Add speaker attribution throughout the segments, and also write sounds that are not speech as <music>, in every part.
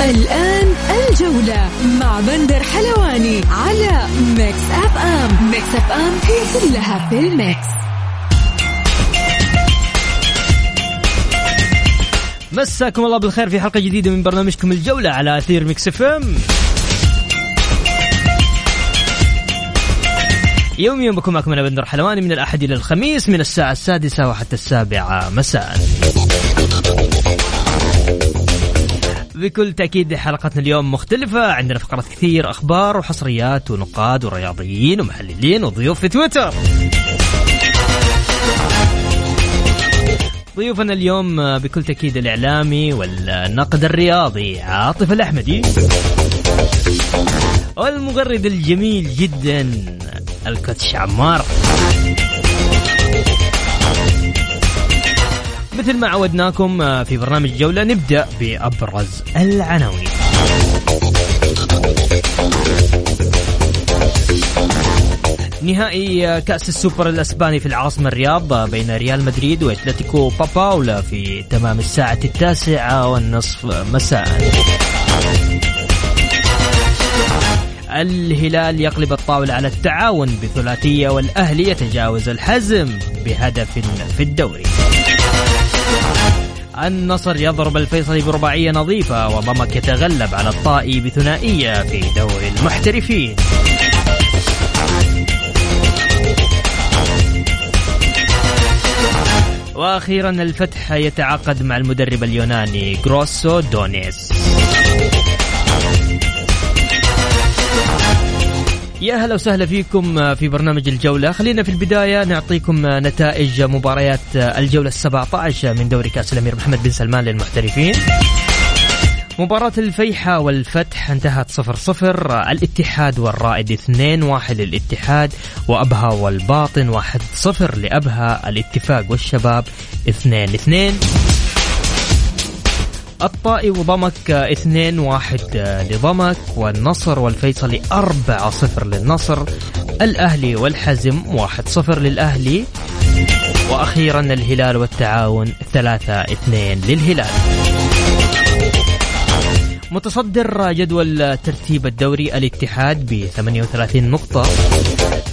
Speaker 1: الآن الجولة مع بندر حلواني على Mix FM Mix FM هي كلها في ال mix.
Speaker 2: مساكم الله بالخير في حلقة جديدة من برنامجكم الجولة على أثير Mix FM يوميا بكون معكم أنا بندر حلواني من الأحد إلى الخميس من الساعة السادسة وحتى السابعة. مساء. بكل تأكيد حلقتنا اليوم مختلفة. عندنا فقرات كثير أخبار وحصريات ونقاد ورياضيين ومحللين وضيوف في تويتر. ضيوفنا اليوم بكل تأكيد الإعلامي والنقد الرياضي عاطف الأحمدي. والمغرد الجميل جدا الكوتش عمار. مثل ما عودناكم في برنامج جولة نبدأ بأبرز العناوين. نهائي كأس السوبر الأسباني في العاصمة الرياض بين ريال مدريد وأتلتيكو باباولا في تمام الساعة التاسعة والنصف مساء. الهلال يقلب الطاولة على التعاون بثلاثية والأهلي يتجاوز الحزم بهدف في الدوري. النصر يضرب الفيصلي برباعية نظيفة وضمك يتغلب على الطائي بثنائية في دوري المحترفين. وأخيرا الفتح يتعاقد مع المدرب اليوناني جروسو دونيس يا هلا وسهلا فيكم في برنامج الجولة. خلينا في البداية نعطيكم نتائج مباريات الجولة السبعة عشر من دوري كأس الأمير محمد بن سلمان للمحترفين. مباراة الفيحة والفتح انتهت صفر صفر. الاتحاد والرائد اثنين واحد للاتحاد وأبها والباطن واحد صفر لأبها. الاتفاق والشباب اثنين اثنين. الطائي وضمك اثنين واحد لضمك والنصر والفيصلي أربعة صفر للنصر الأهلي والحزم واحد صفر للأهلي وأخيرا الهلال والتعاون ثلاثة اثنين للهلال. متصدر جدول ترتيب الدوري الاتحاد ب 38 نقطة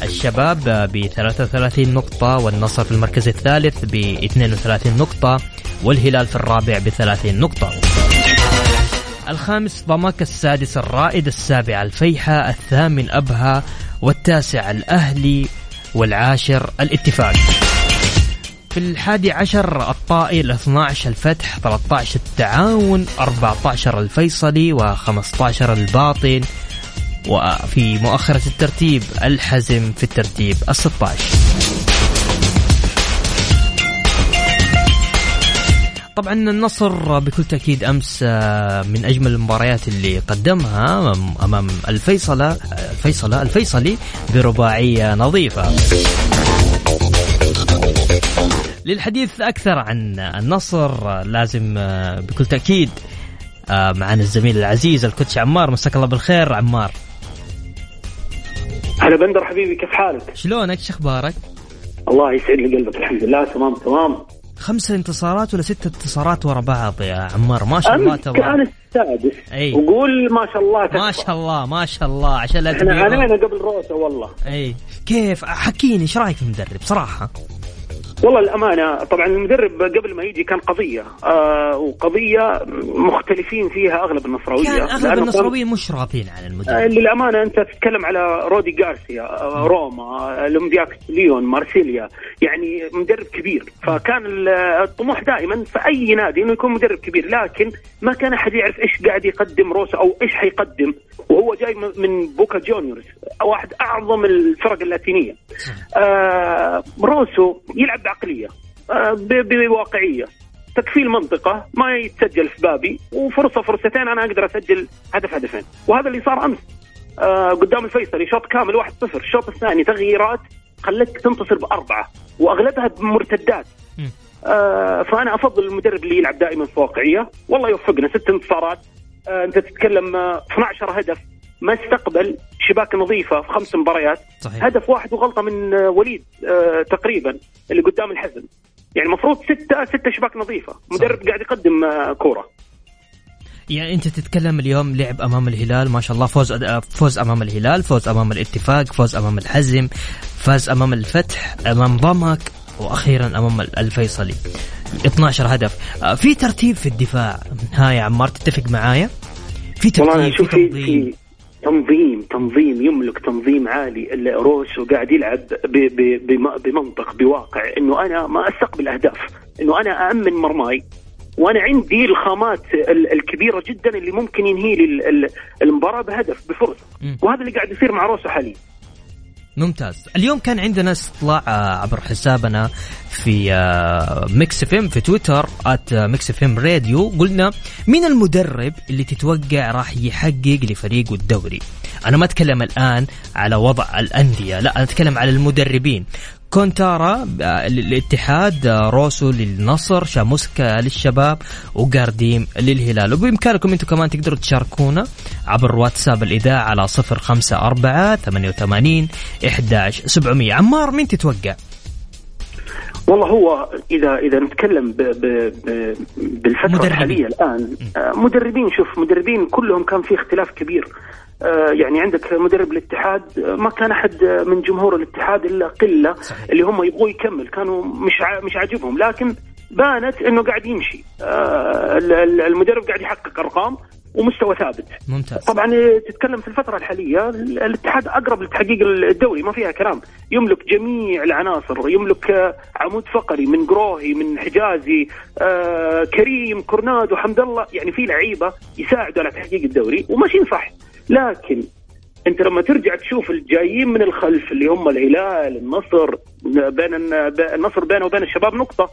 Speaker 2: الشباب ب 33 نقطة والنصر في المركز الثالث ب 32 نقطة والهلال في الرابع ب 30 نقطة. الخامس ضمك السادس الرائد السابع الفيحة الثامن أبها والتاسع الأهلي والعاشر الاتفاق. في الحادي عشر الطائي ال 12 الفتح 13 التعاون 14 الفيصلي و15 الباطن وفي مؤخرة الترتيب الحزم في الترتيب ال طبعا النصر بكل تأكيد أمس من أجمل المباريات اللي قدمها أمام الفيصلة الفيصلة الفيصلي برباعية نظيفة للحديث أكثر عن النصر لازم بكل تأكيد معنا الزميل العزيز الكوتش عمار مساك الله بالخير عمار
Speaker 3: هلا بندر حبيبي كيف حالك؟
Speaker 2: شلونك؟ شو أخبارك؟
Speaker 3: الله يسعد لي قلبك الحمد لله تمام تمام
Speaker 2: خمسة انتصارات ولا ستة انتصارات ورا بعض يا عمار؟ ما شاء الله
Speaker 3: تبارك. كان السادس.
Speaker 2: أي.
Speaker 3: وقول ما شاء الله
Speaker 2: تكفى. ما شاء الله ما شاء الله عشان لا
Speaker 3: إحنا علينا قبل روسا والله.
Speaker 2: أي. كيف؟ حكيني إيش رأيك في المدرب؟ صراحة.
Speaker 3: والله الأمانة طبعا المدرب قبل ما يجي كان قضية آه وقضية مختلفين فيها أغلب النصراوية.
Speaker 2: كان أغلب النصراويين مش راضين عن المدرب.
Speaker 3: آه للأمانة أنت تتكلم على رودي غارسيا آه روما اولمبياكس ليون مارسيليا يعني مدرب كبير. فكان الطموح دائما في أي نادي إنه يكون مدرب كبير لكن ما كان أحد يعرف إيش قاعد يقدم روسا أو إيش حيقدم وهو جاي من بوكا جونيورز واحد أعظم الفرق اللاتينية. آه روسو يلعب بعقليه بواقعية. تكفي المنطقة ما يتسجل في بابي وفرصة فرصتين أنا أقدر أسجل هدف هدفين. وهذا اللي صار أمس آه قدام الفيصلي شوط كامل 1-0 الشوط الثاني تغييرات خلتك تنتصر بأربعة وأغلبها بمرتدات. آه فأنا أفضل المدرب اللي يلعب دائما في واقعية. والله يوفقنا ست انتصارات. آه أنت تتكلم آه 12 هدف. ما استقبل شباك نظيفة في خمس مباريات.
Speaker 2: صحيح.
Speaker 3: هدف واحد وغلطة من آه، وليد آه تقريبا اللي قدام الحزم. يعني المفروض ستة ستة شباك نظيفة. مدرب قاعد يقدم آه، كورة.
Speaker 2: يعني أنت تتكلم اليوم لعب أمام الهلال ما شاء الله فوز فوز أمام الهلال فوز أمام الاتفاق فوز أمام الحزم فاز أمام الفتح أمام ضمك وأخيرا أمام الفيصلي. 12 هدف. في ترتيب في الدفاع. ها يا عمار تتفق معايا؟ في ترتيب في
Speaker 3: في,
Speaker 2: تنظيم.
Speaker 3: في تنظيم تنظيم يملك تنظيم عالي. روسو قاعد يلعب بمنطق بواقع إنه أنا ما أستقبل أهداف إنه أنا امن مرماي. وأنا عندي الخامات ال- الكبيرة جدا اللي ممكن ينهي لي ال- ال- المباراة بهدف
Speaker 2: بفرصة.
Speaker 3: وهذا اللي قاعد يصير مع روسو حاليا.
Speaker 2: ممتاز. اليوم كان عندنا استطلاع آه، عبر حسابنا في آه، Mix FM في تويتر at Mix FM Radio قلنا مين المدرب اللي تتوقع راح يحقق لفريقه الدوري؟ أنا ما أتكلم الآن على وضع الأندية لا أنا أتكلم على المدربين. كونتارا آه، للاتحاد آه، روسو للنصر شاموسكا للشباب وجارديم للهلال. وبإمكانكم أنتم كمان تقدروا تشاركونا عبر واتساب الإذاعة على 054 88 11 700 عمار مين تتوقع؟
Speaker 3: والله هو اذا إذا نتكلم ب ب ب بالفترة
Speaker 2: مدربين.
Speaker 3: الحالية الآن آه، مدربين. شوف مدربين كلهم كان في اختلاف كبير. يعني عندك مدرب الاتحاد آه، ما كان أحد آه، من جمهور الاتحاد إلا قلة
Speaker 2: صحيح.
Speaker 3: اللي هم يبغوا يكمل. كانوا مش ع- مش عاجبهم. لكن بانت إنه قاعد يمشي. آه، ال- ال- المدرب قاعد يحقق أرقام ومستوى ثابت.
Speaker 2: ممتاز.
Speaker 3: طبعا تتكلم في الفترة الحالية الاتحاد أقرب لتحقيق الدوري ما فيها كلام. يملك جميع العناصر. يملك آه، عمود فقري من قروهي من حجازي آه كريم كورنادو حمد الله. يعني في لعيبة يساعدوا على تحقيق الدوري وماشيين صح. لكن انت لما ترجع تشوف الجايين من الخلف اللي هم الهلال النصر بين النصر بينه وبين الشباب نقطة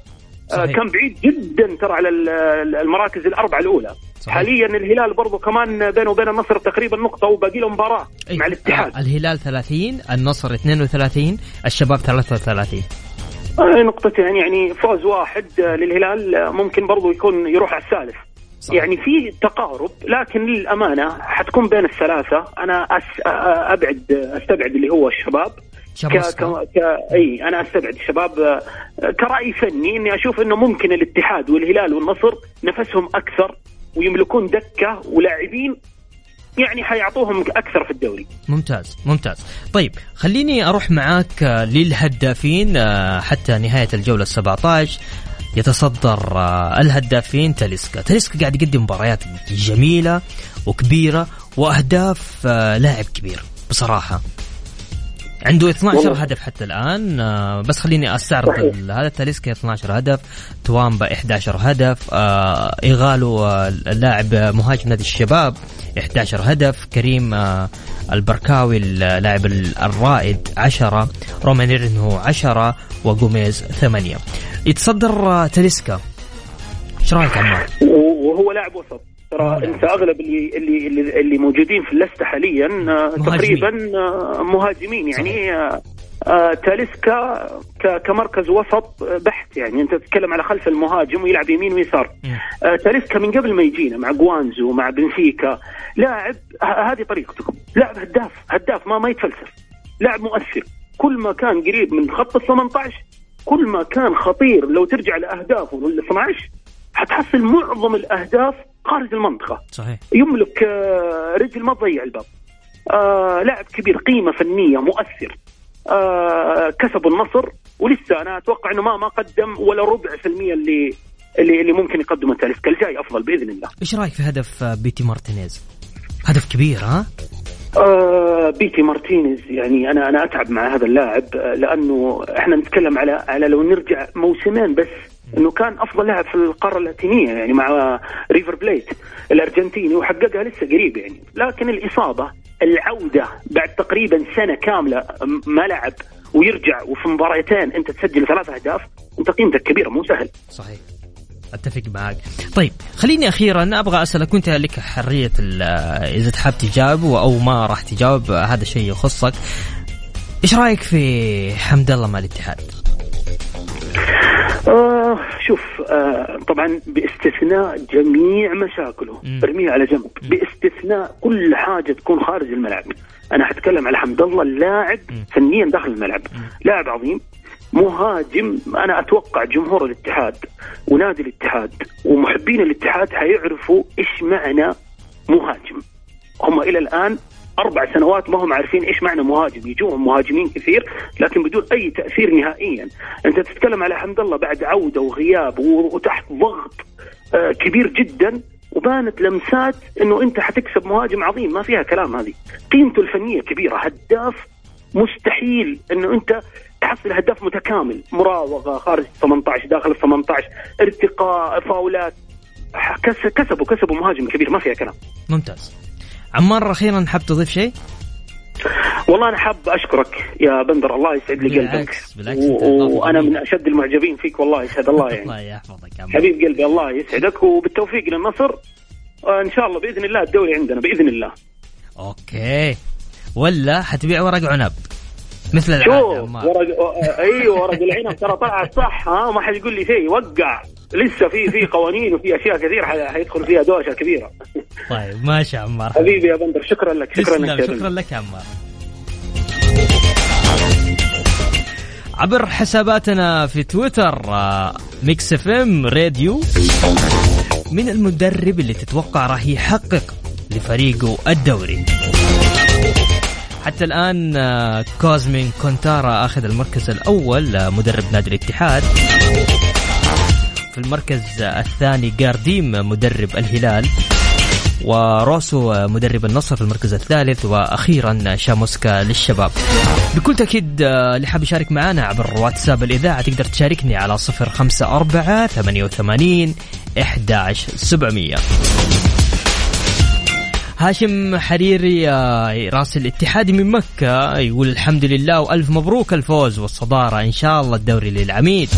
Speaker 3: آه
Speaker 2: صحيح.
Speaker 3: كان بعيد جدا ترى على ال- المراكز الأربعة الأولى
Speaker 2: صحيح.
Speaker 3: حاليا الهلال برضو كمان بينه وبين النصر تقريبا نقطة وباقي له مباراة
Speaker 2: أي.
Speaker 3: مع الاتحاد
Speaker 2: آه، الهلال 30 النصر 32 الشباب 33
Speaker 3: آه، نقطتين يعني فوز واحد آه، للهلال آه، ممكن برضو يكون يروح على الثالث يعني في تقارب لكن للأمانة حتكون بين الثلاثة. أنا أس... أبعد آه، أستبعد اللي هو الشباب. ك... ك... ك... إي أنا أستبعد الشباب. كرأي فني إني أشوف إنه ممكن الاتحاد والهلال والنصر نفسهم أكثر ويملكون دكة ولاعبين يعني حيعطوهم أكثر في الدوري.
Speaker 2: ممتاز ممتاز. طيب خليني أروح معاك آه، للهدافين آه، حتى نهاية الجولة ال 17 يتصدر آه، الهدافين تاليسكا. تاليسكا قاعد يقدم مباريات جميلة وكبيرة وأهداف آه، لاعب كبير بصراحة. عنده 12
Speaker 3: والله.
Speaker 2: هدف حتى الآن آه، بس خليني أستعرض هذا تاليسكا 12 هدف توامبا 11 هدف آه، إيغالو آه، اللاعب مهاجم نادي الشباب 11 هدف كريم آه، البركاوي اللاعب ال- الرائد 10 رومانيرنو 10 وجوميز 8 يتصدر تاليسكا. إيش رأيك عمار؟
Speaker 3: وهو لاعب وسط. ترى أنت أغلب اللي اللي اللي, اللي موجودين في اللسته حاليا آه،. تقريبا آه، مهاجمين. يعني آه، تاليسكا كمركز وسط بحت. يعني أنت تتكلم على خلف المهاجم ويلعب يمين ويسار. آه، تاليسكا من قبل ما يجينا مع جوانزو مع بنفيكا. لاعب هذه طريقته لاعب هداف هداف ما ما يتفلسف. لاعب مؤثر. كل ما كان قريب من خط ال 18 كل ما كان خطير لو ترجع لاهدافه ال 12 حتحصل معظم الأهداف خارج المنطقة.
Speaker 2: صحيح.
Speaker 3: يملك آه، رجل ما تضيع الباب. آه لاعب كبير قيمة فنية مؤثر. آه كسبوا النصر ولسه أنا أتوقع إنه ما ما قدم ولا ربع في المية اللي اللي, اللي ممكن يقدمه تاليسكا الجاي أفضل بإذن الله.
Speaker 2: إيش رأيك في هدف بيتي مارتينيز؟ هدف كبير ها؟
Speaker 3: آه بيتي مارتينيز. يعني أنا أنا أتعب مع هذا اللاعب آه، لأنه إحنا نتكلم على على لو نرجع موسمين بس إنه كان أفضل لاعب في القارة اللاتينية يعني مع ريفر بليت الأرجنتيني وحققها لسه قريب يعني. لكن الإصابة العودة بعد تقريبا سنة كاملة ما لعب ويرجع وفي مباراتين أنت تسجل ثلاث أهداف انت قيمتك كبيره مو سهل.
Speaker 2: صحيح. أتفق معك طيب خليني أخيرا أبغى اسالك وانت لك حرية إذا تحب تجاوب أو ما راح تجاوب هذا شيء يخصك. إيش رأيك في حمد الله مع الاتحاد؟
Speaker 3: آه شوف آه طبعا باستثناء جميع مشاكله ارميها على جنب. باستثناء كل حاجة تكون خارج الملعب. أنا حتكلم على حمد الله اللاعب فنيا داخل الملعب. لاعب عظيم مهاجم أنا أتوقع جمهور الاتحاد ونادي الاتحاد ومحبين الاتحاد حيعرفوا إيش معنى مهاجم. هم إلى الآن أربع سنوات ما هم عارفين إيش معنى مهاجم. يجوهم مهاجمين كثير لكن بدون أي تأثير نهائيا. أنت تتكلم على حمد الله بعد عودة وغياب وتحت ضغط آه، كبير جدا وبانت لمسات إنه أنت حتكسب مهاجم عظيم. ما فيها كلام هذه. قيمته الفنية كبيرة. هداف مستحيل إنه أنت تحصل هداف متكامل. مراوغة خارج 18 داخل ال 18 ارتقاء فاولات. كسبوا كسبوا مهاجم كبير ما فيها كلام.
Speaker 2: ممتاز. عمار أخيرا حاب تضيف شيء؟
Speaker 3: والله أنا حاب أشكرك يا بندر. الله يسعد لي قلبك. بالعكس بالعكس وأنا من أشد المعجبين فيك والله يسعد الله يعني. <laughs> الله يحفظك حبيب قلبي الله يسعدك. وبالتوفيق للنصر إن شاء الله بإذن الله الدوري عندنا بإذن الله.
Speaker 2: أوكي. ولا حتبيع ورق عنب. مثل
Speaker 3: العادة ورق أيوه ورق العنب ترى طلعت صح ها؟ ما حد يقول لي شيء وقع. لسه في في قوانين وفي أشياء كثير حيدخل فيها دوشة كبيرة.
Speaker 2: طيب ماشي عمار
Speaker 3: حبيبي يا بندر شكرا لك شكرا لك
Speaker 2: شكرا لك يا عمار. عبر حساباتنا في تويتر Mix FM Radio. من المدرب اللي تتوقع راح يحقق لفريقه الدوري. حتى الآن آه، كوزمين كونتارا أخذ المركز الأول آه، مدرب نادي الاتحاد في المركز الثاني جارديم مدرب الهلال وروسو آه، مدرب النصر في المركز الثالث وأخيرا شاموسكا للشباب. بكل تأكيد اللي حاب يشارك معنا عبر واتساب الإذاعة تقدر تشاركني على 054 88 11700. هاشم حريري آه، راس الاتحاد من مكة يقول الحمد لله وألف مبروك الفوز والصدارة إن شاء الله الدوري للعميد.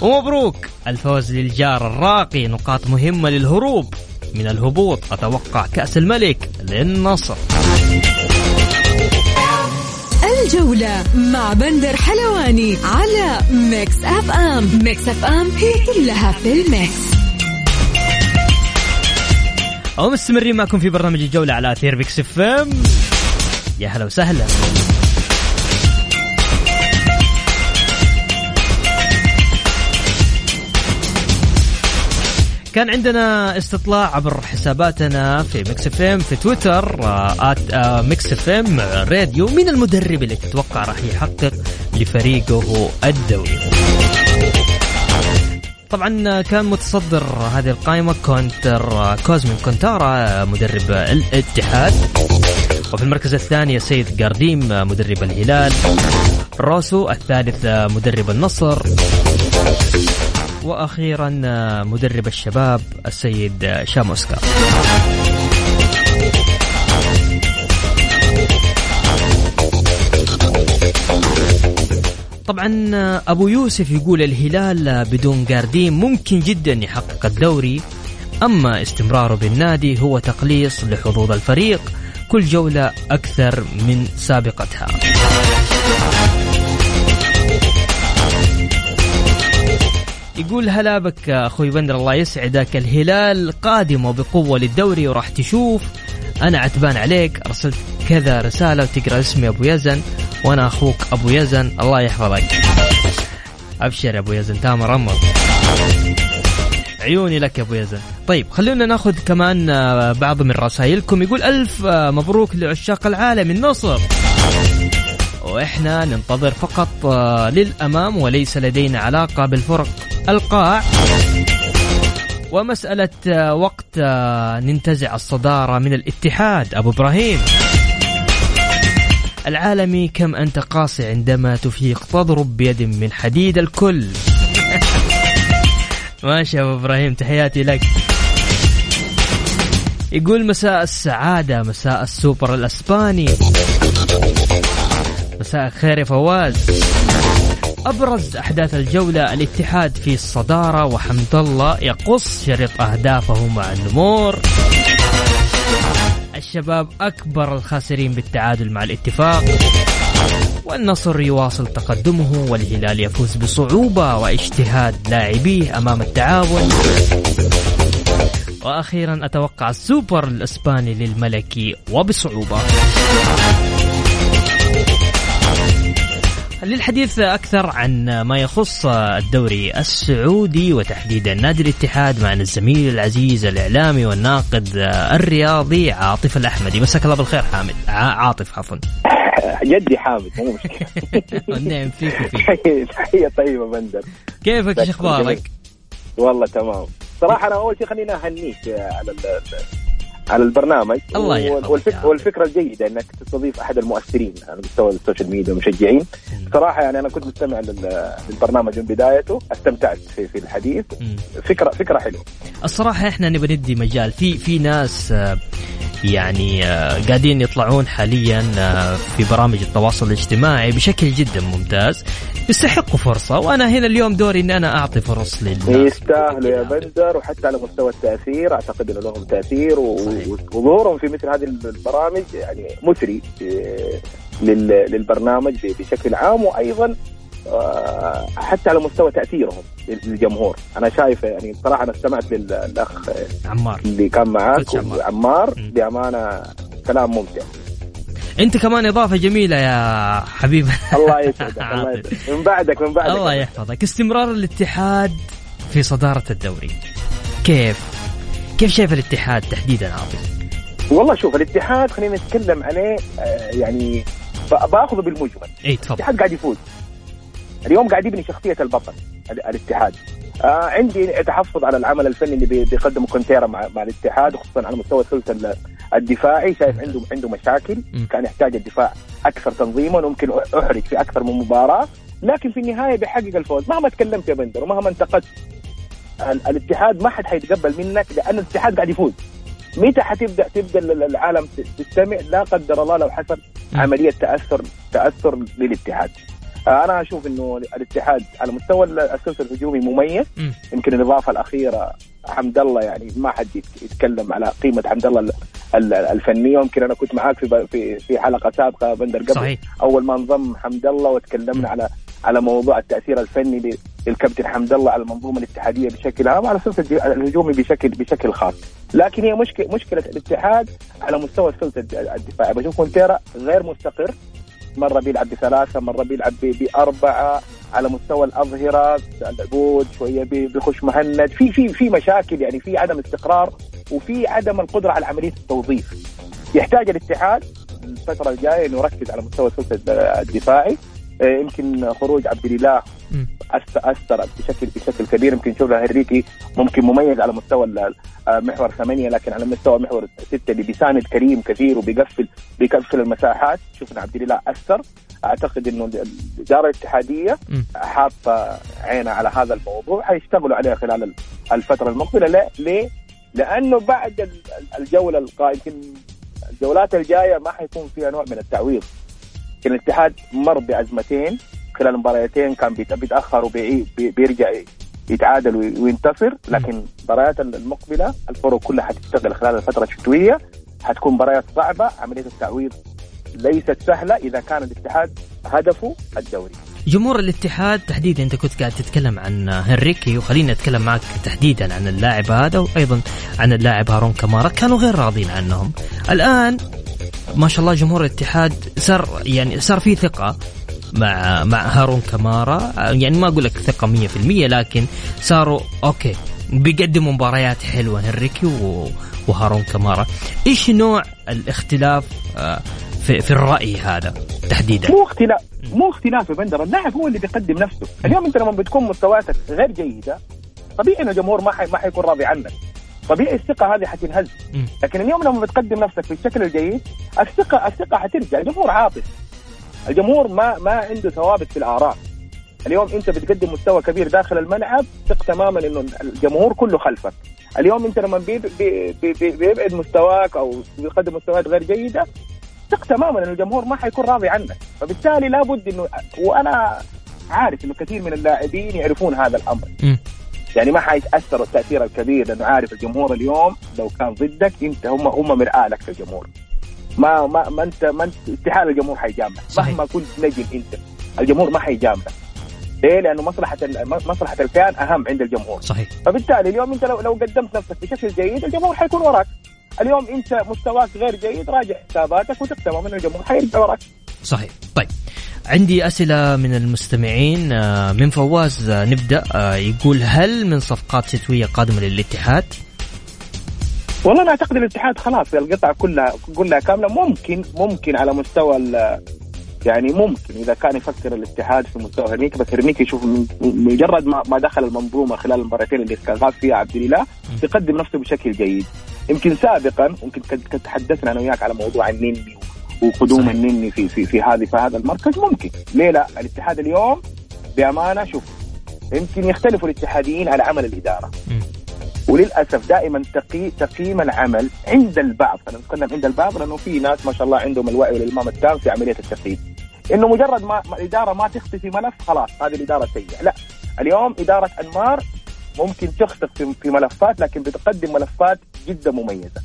Speaker 2: ومبروك الفوز للجار الراقي نقاط مهمة للهروب من الهبوط أتوقع كأس الملك للنصر.
Speaker 1: الجولة مع بندر حلواني على Mix FM. Mix FM هي كلها في ال mix.
Speaker 2: أو مستمرين معكم في برنامج الجولة على أثير Mix FM. يا هلا وسهلا. كان عندنا استطلاع عبر حساباتنا في Mix FM في تويتر at Mix FM Radio. مين المدرب اللي تتوقع راح يحقق لفريقه الدوري؟ طبعا كان متصدر هذه القائمة كونتر كوزمين كونتارا مدرب الاتحاد. وفي المركز الثاني سيد جارديم مدرب الهلال. روسو الثالث مدرب النصر. وأخيرا مدرب الشباب السيد شاموسكا. طبعا أبو يوسف يقول الهلال بدون جاردين ممكن جدا يحقق الدوري أما استمراره بالنادي هو تقليص لحظوظ الفريق كل جولة أكثر من سابقتها. يقول هلا بك أخوي بندر الله يسعدك. الهلال قادم وبقوة للدوري وراح تشوف. أنا عتبان عليك أرسلت كذا رسالة وتقرأ اسمي أبو يزن وأنا أخوك أبو يزن. الله يحفظك. أبشر يا أبو يزن. تامر أمر عيوني لك يا أبو يزن. طيب خلونا ناخذ كمان آه، بعض من رسائلكم. يقول ألف آه، مبروك لعشاق العالم النصر. وإحنا ننتظر فقط آه، للأمام وليس لدينا علاقة بالفرق القاع. ومسألة وقت ننتزع الصدارة من الاتحاد. أبو إبراهيم. العالمي كم أنت قاسي عندما تفيق تضرب بيد من حديد الكل. <laughs> ماشي أبو إبراهيم تحياتي لك. يقول مساء السعادة مساء السوبر الأسباني. مساء الخير يا فواز. أبرز أحداث الجولة الاتحاد في الصدارة وحمد الله يقص شريط أهدافه مع النمور. الشباب أكبر الخاسرين بالتعادل مع الاتفاق والنصر يواصل تقدمه والهلال يفوز بصعوبة واجتهاد لاعبيه أمام التعاون. وأخيرا أتوقع السوبر الإسباني للملكي وبصعوبة. للحديث أكثر عن ما يخص الدوري السعودي وتحديدا نادي الاتحاد معنا الزميل العزيز الإعلامي والناقد الرياضي عاطف الأحمدي. مساك الله بالخير حامد. عاطف عفوا.
Speaker 4: جدي حامد مو مشكلة. <laughs>
Speaker 2: النعم فيك وفيك.
Speaker 4: تحية طيبة بندر.
Speaker 2: كيفك؟ إيش أخبارك؟
Speaker 4: والله تمام. صراحة أنا أول شيء خليني أهنيك على على البرنامج
Speaker 2: الله يحفظك
Speaker 4: والفكرة, والفكرة الجيدة إنك تستضيف أحد المؤثرين على مستوى ال social media والمشجعين صراحة يعني أنا كنت مستمع للبرنامج من بدايته استمتعت في, في الحديث. فكرة فكرة حلوة.
Speaker 2: الصراحة إحنا نبغى ندي مجال. في في ناس آه، يعني آه، قاعدين يطلعون حاليا آه، في برامج التواصل الاجتماعي بشكل جدا ممتاز. يستحقوا فرصة وأنا هنا اليوم دوري إن أنا أعطي فرص للناس
Speaker 4: يستاهلوا يا بندر وحتى على مستوى التأثير. أعتقد إنه لهم تأثير وظهورهم في مثل هذه البرامج يعني مثري آه، للبرنامج بشكل عام وأيضا حتى على مستوى تأثيرهم للجمهور أنا شايف يعني صراحة أنا استمعت للأخ
Speaker 2: عمار.
Speaker 4: اللي كان معاك عمار. بأمانة كلام ممتع.
Speaker 2: أنت كمان إضافة جميلة يا حبيبي
Speaker 4: الله يسعدك الله يسعدك. <laughs> من بعدك من بعدك.
Speaker 2: الله يحفظك. استمرار الاتحاد في صدارة الدوري. كيف؟ كيف شايف الاتحاد تحديدا عاطف
Speaker 4: والله شوف الاتحاد خلينا نتكلم عليه آه، يعني بأخذه بالمجمل.
Speaker 2: اي تفضل.
Speaker 4: الاتحاد قاعد يفوز. اليوم قاعد يبني شخصية البطل الاتحاد. آه عندي تحفظ على العمل الفني اللي بيقدمه كونتيرا مع, مع الاتحاد خصوصا على مستوى الثلث الدفاعي. شايف عنده عنده مشاكل. كان يحتاج الدفاع أكثر تنظيما وممكن أحرج في أكثر من مباراة. لكن في النهاية بيحقق الفوز. مهما تكلمت يا بندر ومهما انتقدت الاتحاد ما حد حيتقبل منك لأن الاتحاد قاعد يفوز. متى حتبدا تبدأ العالم تستمع؟ لا قدر الله لو حصل عملية تاثر تأثر للاتحاد. أنا أشوف إنه الاتحاد على مستوى السلسلة الهجومي مميز. يمكن الإضافة الأخيرة حمد الله يعني ما حد يتكلم على قيمة حمد الله الفنية. يمكن أنا كنت معاك في في في حلقة سابقة بندر قبل.
Speaker 2: صحيح.
Speaker 4: أول ما انضم حمد الله وتكلمنا على على موضوع التأثير الفني للكابتن حمد الله على المنظومة الاتحادية بشكل عام وعلى السلسله الهجومي بشكل بشكل خاص. لكن هي مشكله مشكلة الاتحاد على مستوى السلسله الدفاعي بشوف كونتيرا غير مستقر. مرة بيلعب بثلاثة مرة بيلعب بأربعة على مستوى الأظهرة العبود شوية بيخش مهند. في في في مشاكل يعني في عدم استقرار وفي عدم القدرة على عملية التوظيف. يحتاج الاتحاد الفترة الجاية إنه يركز على مستوى الثلث الدفاعي. يمكن خروج عبد الإله أثر بشكل بشكل كبير. يمكن نشوف هنريكي ممكن مميز على مستوى آه، محور ثمانية لكن على مستوى محور ستة اللي بيساند كريم كثير وبيقفل بيقفل المساحات. شفنا عبد الإله أثر. أعتقد إنه الإدارة الاتحادية حاطة عينها على هذا الموضوع. حيشتغلوا عليه خلال الفترة المقبلة. ليه؟ لأنه بعد الجولة القادمه الجولات الجاية ما حيكون فيها نوع من التعويض. يمكن الاتحاد مر بازمتين خلال مباريتين كان بيتاخر وبيرجع يتعادل وينتصر. لكن المباريات المقبلة الفرق كلها حتشتغل خلال الفترة الشتوية. حتكون مباريات صعبة. عملية التعويض ليست سهلة. إذا كان الاتحاد هدفه الدوري.
Speaker 2: جمهور الاتحاد تحديدا أنت كنت قاعد تتكلم عن هنريكي وخليني اتكلم معك تحديدا عن اللاعب هذا وأيضا عن اللاعب هارون كمارا كانوا غير راضين عنهم. الآن ما شاء الله جمهور الاتحاد صار يعني صار في ثقة مع مع هارون كمارا. يعني ما أقول لك ثقة 100% لكن صاروا أوكي بيقدموا مباريات حلوة هنريكي وهارون كمارا. إيش نوع الاختلاف آه، في, في الرأي هذا تحديدا؟
Speaker 4: مو اختلاف مو اختلاف يا بندر. اللاعب هو اللي بيقدم نفسه. اليوم أنت لما بتكون مستوياتك غير جيدة طبيعي إنه الجمهور ما حي ما حيكون راضي عنك. طبيعي الثقة هذه حتنهز. لكن اليوم لما بتقدم نفسك في الشكل الجيد الثقه الثقة حترجع. الجمهور عاطف. الجمهور ما ما عنده ثوابت في الآراء. اليوم أنت بتقدم مستوى كبير داخل الملعب ثق تماما إنه الجمهور كله خلفك. اليوم أنت لما بيبعد مستواك أو بيقدم مستويات غير جيدة ثق تماما ان الجمهور ما حيكون راضي عنك. فبالتالي لابد انه وأنا عارف إنه كثير من اللاعبين يعرفون هذا
Speaker 2: الأمر.
Speaker 4: يعني ما حيتاثروا التأثير الكبير لأنه عارف الجمهور اليوم لو كان ضدك أنت هم هم مرآة لك الجمهور. ما ما ما أنت ما أنت استحاله الجمهور حيجاملك.
Speaker 2: صحيح.
Speaker 4: مهما كنت نجم أنت الجمهور ما حيجاملك. ليه؟ لأنه مصلحة مصلحة الكيان أهم عند الجمهور.
Speaker 2: صحيح.
Speaker 4: فبالتالي اليوم أنت لو لو قدمت نفسك بشكل جيد الجمهور حيكون وراك. اليوم أنت مستواك غير جيد راجع حساباتك وتقتنع من الجمهور حيرجع وراك.
Speaker 2: صحيح. طيب. عندي أسئلة من المستمعين. آه، من فواز آه، نبدأ. آه، يقول هل من صفقات شتوية قادمة للاتحاد؟
Speaker 4: والله أنا أعتقد الاتحاد خلاص القطع كلها كلها كاملة. ممكن ممكن على مستوى ال- يعني ممكن إذا كان يفكر الاتحاد في مستوى هرنيكي بس هرنيكي يشوف مجرد ما ما دخل المنظومة خلال المباراتين اللي كان غاب فيها عبد الإله يقدم نفسه بشكل جيد. يمكن سابقا كنت تحدثنا أنا وياك على موضوع النني وقدوم
Speaker 2: صحيح.
Speaker 4: النني في في في هذه في هذا المركز ممكن. ليه لا؟ الاتحاد اليوم بأمانة شوف يمكن يختلفوا الاتحاديين على عمل الإدارة.
Speaker 2: مم.
Speaker 4: وللأسف دائما تقي تقييم العمل عند البعض خلينا نتكلم عند البعض لأنه في ناس ما شاء الله عندهم الوعي والإلمام التام في عملية التقييم. إنه مجرد ما الإدارة ما تخطي في ملف خلاص هذه الإدارة سيئة. لا اليوم إدارة أنمار ممكن تخطئ في ملفات لكن بتقدم ملفات جدا مميزة.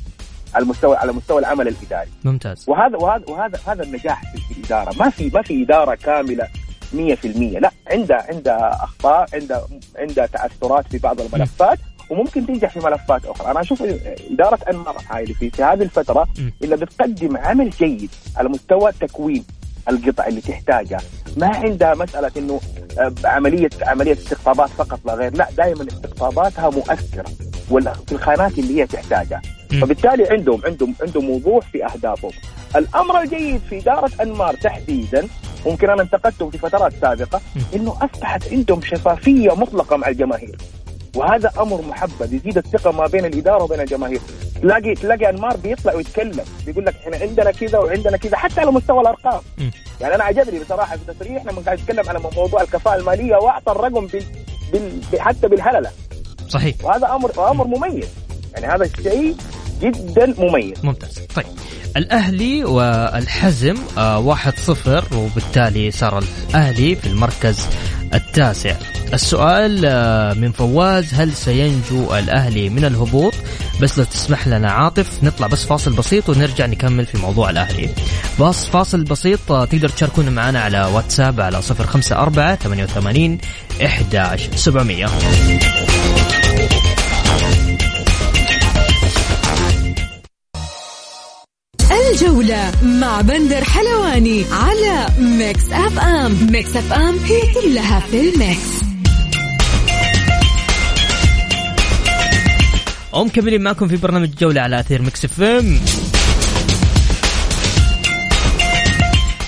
Speaker 4: على المستوى على مستوى العمل الإداري.
Speaker 2: ممتاز.
Speaker 4: وهذا وهذا وهذا هذا النجاح في الإدارة. ما في ما في إدارة كاملة 100% لا عندها عندها أخطاء عندها عندها تعثرات في بعض الملفات وممكن تنجح في ملفات أخرى. أنا أشوف إدارة انمار هاي في, في هذه
Speaker 2: الفترة.
Speaker 4: اللي بتقدم عمل جيد على مستوى تكوين القطع اللي تحتاجها ما عندها مسألة إنه آه، عمليه عملية استقطابات فقط لا غير. لا دائما استقطاباتها مؤثرة ولا في الخانات اللي هي تحتاجها. فبالتالي عندهم عندهم عندهم وضوح في أهدافهم. الأمر الجيد في إدارة أنمار تحديدا ممكن أنا انتقدتهم في فترات
Speaker 2: سابقة.
Speaker 4: إنه أصبحت عندهم شفافية مطلقة مع الجماهير. وهذا أمر محبب يزيد الثقة ما بين الإدارة وبين الجماهير. تلاقي تلاقي أنمار بيطلع ويتكلم بيقول لك إحنا عندنا كذا وعندنا كذا حتى على مستوى
Speaker 2: الأرقام.
Speaker 4: يعني أنا عجبني بصراحة في تصريح لما قاعد يتكلم على موضوع الكفاءة المالية وأعطى الرقم بال... بال... حتى بالهللة.
Speaker 2: صحيح.
Speaker 4: وهذا أمر أمر مميز. يعني هذا الشيء جدا مميز.
Speaker 2: ممتاز. طيب الأهلي والحزم آه، واحد صفر وبالتالي صار الأهلي في المركز التاسع. السؤال آه، من فواز هل سينجو الأهلي من الهبوط؟ بس لو تسمح لنا عاطف نطلع بس فاصل بسيط ونرجع نكمل في موضوع الأهلي. بس فاصل بسيط آه، تقدر تشاركونا معنا على واتساب على 054 88 11 700
Speaker 1: الجولة مع بندر حلواني على Mix FM. Mix FM هي كلها في ال mix.
Speaker 2: ومكملين معكم في برنامج جولة على أثير Mix FM.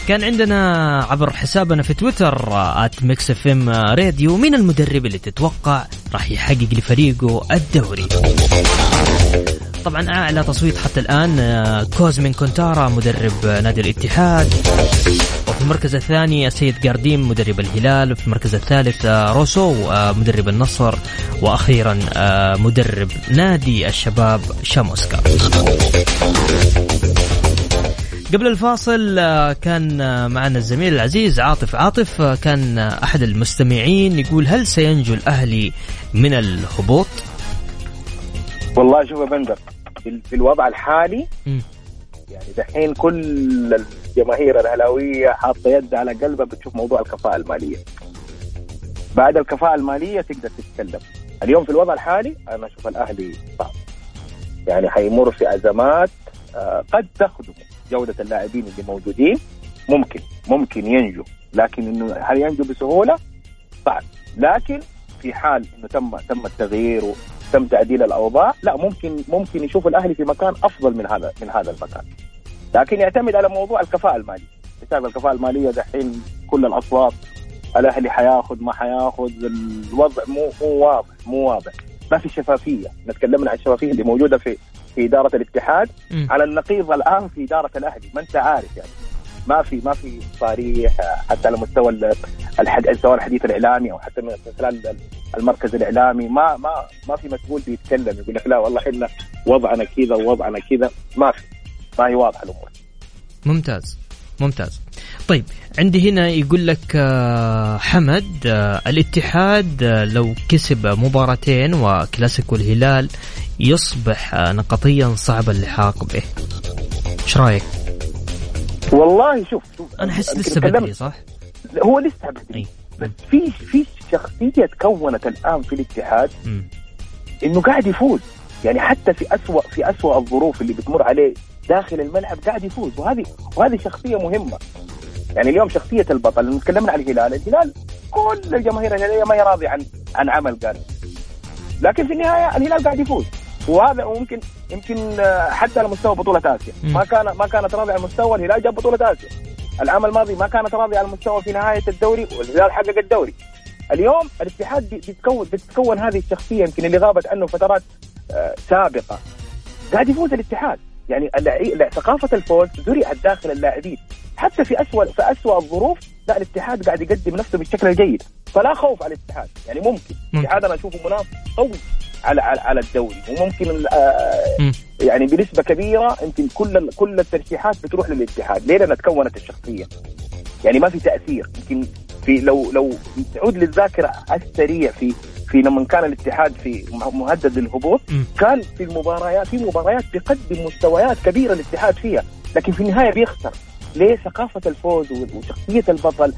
Speaker 2: كان عندنا عبر حسابنا في تويتر at Mix FM Radio مين المدرب اللي تتوقع راح يحقق لفريقه الدوري. طبعا أعلى تصويت حتى الآن آه، كوزمين كونتارا مدرب آه، نادي الاتحاد. وفي المركز الثاني السيد جارديم مدرب الهلال. وفي المركز الثالث آه، روسو مدرب النصر. وأخيرا مدرب نادي الشباب شاموسكا قبل الفاصل كان معنا الزميل العزيز عاطف. عاطف كان أحد المستمعين يقول هل سينجو الأهلي من الهبوط؟
Speaker 4: والله شوف يا بندر في في الوضع الحالي. يعني دحين كل الجماهير الأهلاوية حاطة يد على قلبها بتشوف موضوع الكفاءة المالية. بعد الكفاءة المالية تقدر تتكلم. اليوم في الوضع الحالي أنا أشوف الأهلي صعب. يعني حيمر في أزمات آه، قد تخدم جودة اللاعبين اللي موجودين. ممكن ممكن ينجو. لكن إنه هل ينجو بسهولة؟ صعب. لكن في حال إنه تم تم التغيير وتم تعديل الأوضاع. لا ممكن ممكن يشوف الأهلي في مكان أفضل من هذا من هذا المكان. لكن يعتمد على موضوع الكفاءة المالية. بسبب الكفاءة المالية دحين كل الأصوات الأهلي حياخذ ما حياخذ الوضع مو مو واضح مو واضح. ما في شفافية. نتكلمنا عن الشفافية اللي موجودة في في إدارة الاتحاد. على النقيض الآن في إدارة الأهلي ما أنت عارف يعني. ما في ما في صريح حتى على مستوى سواء الحديث الإعلامي أو حتى من خلال المركز الإعلامي. ما ما ما في مسؤول بيتكلم يقول لك لا والله إحنا وضعنا كذا ووضعنا كذا. ما في. ما هي واضحه الأمور.
Speaker 2: ممتاز. ممتاز. طيب عندي هنا يقول لك آه، حمد آه، الاتحاد آه، لو كسب مباراتين وكلاسيكو الهلال يصبح نقطيا صعب اللحاق به. إيش رأيك؟
Speaker 4: والله شوف, شوف
Speaker 2: أنا أحس لسه بدري صح؟
Speaker 4: هو لسه بدري بس في في شخصية تكونت الآن في الاتحاد إنه قاعد يفوز. يعني حتى في اسوء في اسوء الظروف اللي بتمر عليه داخل الملعب قاعد يفوز وهذه وهذه شخصية مهمة. يعني اليوم شخصية البطل لما تكلمنا عن الهلال الهلال كل الجماهير الهلالية ما هي راضية عن عن عمل قال. لكن في النهاية الهلال قاعد يفوز وهذا ممكن يمكن آه، حتى على مستوى بطولة آسيا. ما كان ما كانت راضيه على مستوى الهلال جاب بطولة آسيا. العام الماضي ما كانت راضيه على المستوى في نهاية الدوري والهلال حقق الدوري. اليوم الاتحاد بيتكون بتتكون هذه الشخصية يمكن اللي غابت عنه فترات آه، سابقة. قاعد يفوز الاتحاد. يعني ثقافة الفوز زرعت داخل اللاعبين. حتى في اسوء في اسوء الظروف لا الاتحاد قاعد يقدم نفسه بالشكل الجيد. فلا خوف على الاتحاد. يعني ممكن. الاتحاد أنا أشوفه منافس قوي. على على, على الدوري وممكن آه يعني بنسبة كبيرة يمكن كل كل الترشيحات بتروح للاتحاد. ليه؟ لأن تكونت الشخصية. يعني ما في تأثير. يمكن في لو لو تعود للذاكرة السريع في في لما كان الاتحاد في مهدد للهبوط كان في المباريات في مباريات بيقدم مستويات كبيرة الاتحاد فيها. لكن في النهاية بيخسر. ليه؟ ثقافة الفوز وشخصية البطل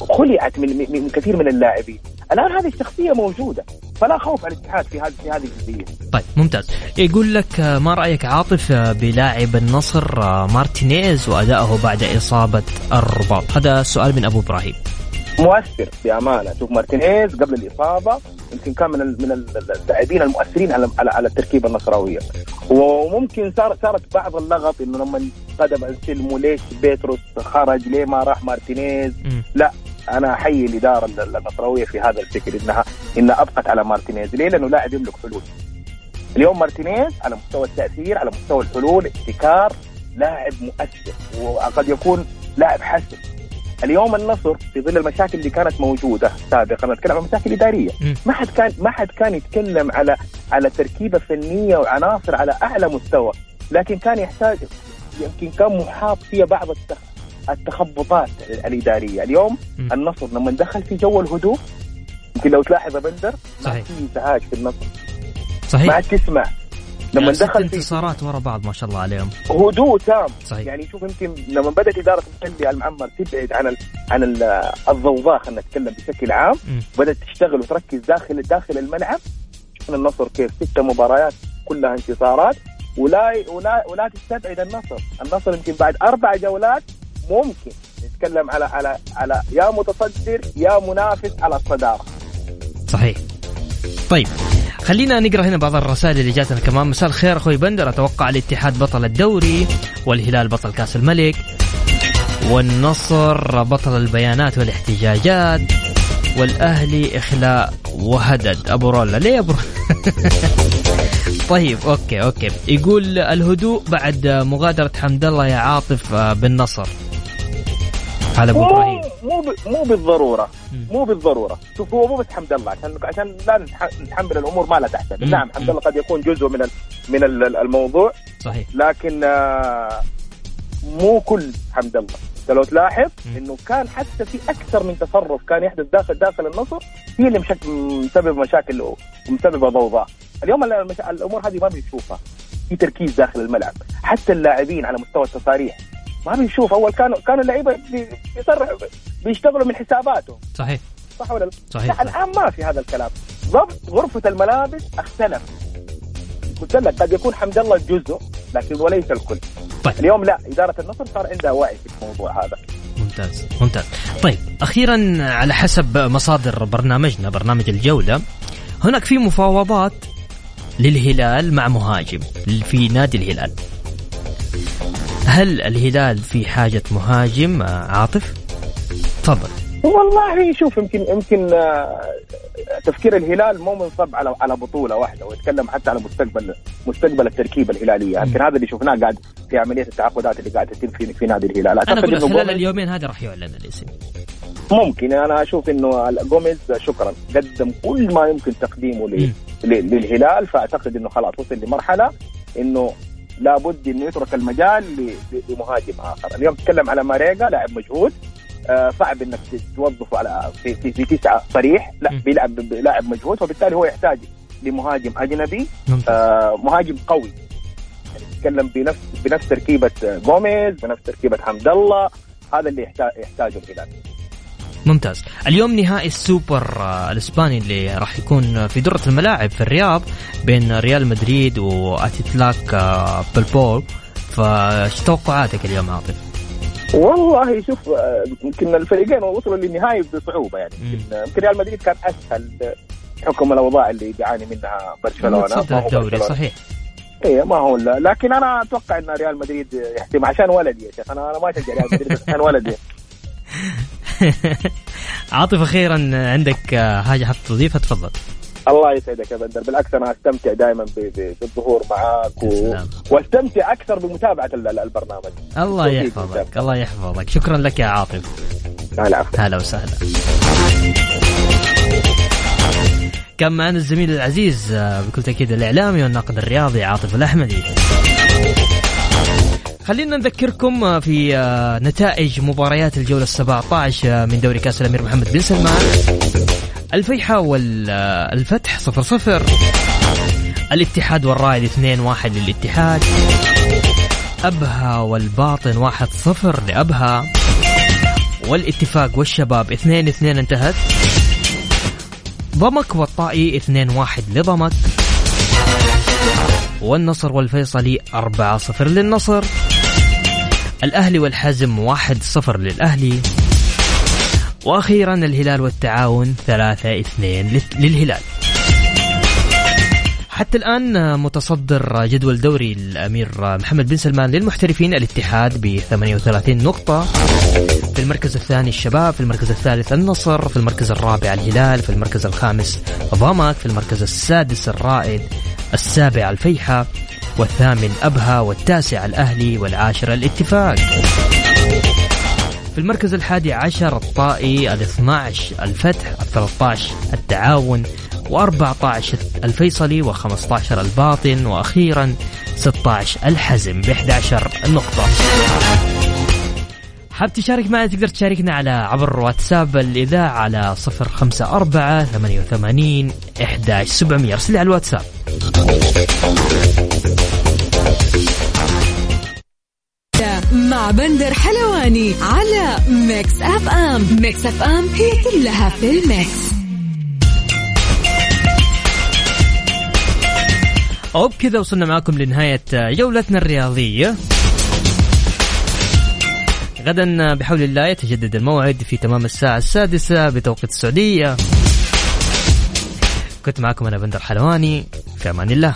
Speaker 4: خلعت من من كثير من اللاعبين. الآن هذه الشخصية موجودة. فلا خوف على الاتحاد في هذه في هذه الجزئية.
Speaker 2: طيب ممتاز. يقول لك آه، ما رأيك عاطف آه، بلاعب النصر آه، مارتينيز وادائه بعد إصابة الرباط؟ هذا سؤال من أبو إبراهيم.
Speaker 4: مؤثر بامانه شوف مارتينيز قبل الإصابة يمكن كان من من اللاعبين المؤثرين على على التركيبة النصراوية. وممكن صار صارت بعض اللغط إنه لما قدم انسلمو ليش بيتروس خرج ليه ما راح مارتينيز؟ م. لا. أنا احيي الاداره النصراويه في هذا الفكر انها إنها أبقت على مارتينيز. ليه؟ لأنه لاعب يملك حلول. اليوم مارتينيز على مستوى التأثير على مستوى الحلول ابتكار لاعب مؤثر وقد يكون لاعب حسن اليوم النصر في ظل المشاكل اللي كانت موجودة سابقا نتكلم عن مشاكل إدارية. ما حد كان ما حد كان يتكلم على على تركيبة فنية وعناصر على أعلى مستوى لكن كان يحتاج يمكن كان محاط فيها بعض التخبطات الإدارية. اليوم م. النصر لما دخل في جو الهدوء يمكن لو تلاحظ بندر ما في ازعاج في النصر.
Speaker 2: صحيح.
Speaker 4: ما عاد تسمع
Speaker 2: لما دخل في انتصارات ورا بعض ما شاء الله عليهم.
Speaker 4: هدوء تام. صحيح. يعني شوف يمكن لما بدأت إدارة المحلي المعمر تبعد عن ال عن ال الضوضاء خلينا نتكلم بشكل عام. م. بدأت تشتغل وتركز داخل داخل الملعب. شفنا النصر كيف ست مباريات كلها انتصارات. ولا ولا ولا تستبعد النصر، النصر يمكن بعد أربع جولات ممكن نتكلم على على على يا متصدر يا منافس على الصدارة.
Speaker 2: صحيح. طيب خلينا نقرأ هنا بعض الرسائل اللي جاتنا كمان. مساء الخير أخوي بندر. أتوقع الاتحاد بطل الدوري والهلال بطل كأس الملك والنصر بطل البيانات والاحتجاجات والأهلي إخلاء وهدد. أبو رولا ليه أبو <laughs> طيب okay okay. يقول الهدوء بعد مغادرة حمد الله يا عاطف بالنصر.
Speaker 4: هذا أبو إبراهيم. مو مو بالضرورة. مو بالضرورة. شوف هو مو بس حمد الله عشان عشان لا نتحمل الأمور ما لا تحتمل نعم حمد الله قد يكون جزء من من الموضوع
Speaker 2: صحيح.
Speaker 4: لكن آه، مو كل حمد الله. لو تلاحظ إنه كان حتى في أكثر من تصرف كان يحدث داخل داخل النصر هي اللي مسبب مشاكل ومسبب ضوضاء. اليوم الأمور هذه ما بنشوفها. في تركيز داخل الملعب. حتى اللاعبين على مستوى التصاريح ما بنشوف. أول كانوا كانوا اللعيبة بيصرح بيشتغلوا من حساباتهم.
Speaker 2: صحيح.
Speaker 4: صح ولا لا؟
Speaker 2: صحيح.
Speaker 4: لا الآن ما في هذا الكلام. ضبط غرفة الملابس اختلف. قلت لك قد يكون حمد الله جزء لكن وليس الكل. طيب. اليوم لا إدارة النصر صار عندها وعي في الموضوع هذا.
Speaker 2: ممتاز ممتاز. طيب أخيرا على حسب مصادر برنامجنا برنامج الجولة هناك في مفاوضات للهلال مع مهاجم في نادي الهلال. هل الهلال في حاجة مهاجم عاطف؟ تفضل.
Speaker 4: والله شوف يمكن يمكن آه، تفكير الهلال مو منصب على على بطولة واحدة ويتكلم حتى على مستقبل مستقبل التركيبه الهلالية. يمكن هذا اللي شفناه قاعد في عملية التعاقدات اللي قاعدة تتم في, في نادي الهلال.
Speaker 2: أعتقد أنا أقول خلال اليومين هذا راح يعلن الاسم
Speaker 4: ممكن. أنا أشوف إنه جوميز شكرا قدم كل ما يمكن تقديمه للهلال فأعتقد إنه خلاص وصل لمرحلة إنه لابد إنه يترك المجال لمهاجم آخر. اليوم تتكلم على ماريجا لاعب مجهود آه صعب إنك توظفه على في في, في تسعة صريح لا بيلعب بلاعب مجهود وبالتالي هو يحتاج لمهاجم أجنبي. آه مهاجم قوي. يعني تتكلم بنفس بنفس تركيبة جوميز بنفس تركيبة حمد الله. هذا اللي يحتاج يحتاجه الهلال.
Speaker 2: ممتاز. اليوم نهائي السوبر آه، الإسباني اللي راح يكون في درة الملاعب في الرياض بين ريال مدريد واتلتيك آه، بلباو فايش توقعاتك اليوم عاطف؟
Speaker 4: والله شوف آه، يمكن الفريقين وصلوا للنهائي بصعوبة يعني. يمكن ريال مدريد كان أسهل حكم الأوضاع اللي بيعاني منها برشلونة.
Speaker 2: الدوري صحيح.
Speaker 4: إيه ما هو لا لكن أنا أتوقع إن ريال مدريد يحتم عشان ولدي يا شيخ. أنا أنا ما أشجع ريال مدريد عشان ولدي. <laughs> <laughs>
Speaker 2: عاطف أخيرا عندك حاجة حاب تضيفها؟ تفضل.
Speaker 4: الله يسعدك يا بندر بالعكس أنا أستمتع دائما بالظهور معاك و... وأستمتع أكثر بمتابعة البرنامج.
Speaker 2: الله يحفظك الله يحفظك. شكرا لك يا عاطف. هلا وسهلا. كان معنا الزميل العزيز بكل تأكيد الإعلامي والناقد الرياضي عاطف الأحمدي. خلينا نذكركم في نتائج مباريات الجولة السبعة عشر من دوري كأس الأمير محمد بن سلمان. الفيحة والفتح صفر صفر. الاتحاد والرائد اثنين واحد للاتحاد. أبها والباطن واحد صفر لأبها. والاتفاق والشباب اثنين اثنين انتهت. ضمك والطائي اثنين واحد لضمك. والنصر والفيصلي أربعة صفر للنصر. الأهلي والحزم واحد صفر للأهلي. وأخيرا الهلال والتعاون ثلاثة اثنين للهلال. حتى الآن متصدر جدول دوري الأمير محمد بن سلمان للمحترفين الاتحاد ب 38 نقطة. في المركز الثاني الشباب في المركز الثالث النصر في المركز الرابع الهلال في المركز الخامس ضمك في المركز السادس الرائد السابع الفيحة. والثامن أبها والتاسع الأهلي والعاشر الاتفاق. في المركز الحادي عشر الطائي الاثنى عشر الفتح الثلاثة عشر التعاون و14 الفيصلي و15 الباطن وأخيرا 16 الحزم ب 11 نقطة. حاب تشارك معنا تقدر تشاركنا على عبر واتساب الإذاعة على 054 88 11700 أرسل على الواتساب.
Speaker 1: مع بندر حلواني على Mix FM. Mix FM هي كلها في ال mix.
Speaker 2: وبكذا وصلنا معكم لنهاية جولتنا الرياضية. غدا بحول الله يتجدد الموعد في تمام الساعة السادسة بتوقيت السعودية. كنت معكم أنا بندر حلواني في أمان الله.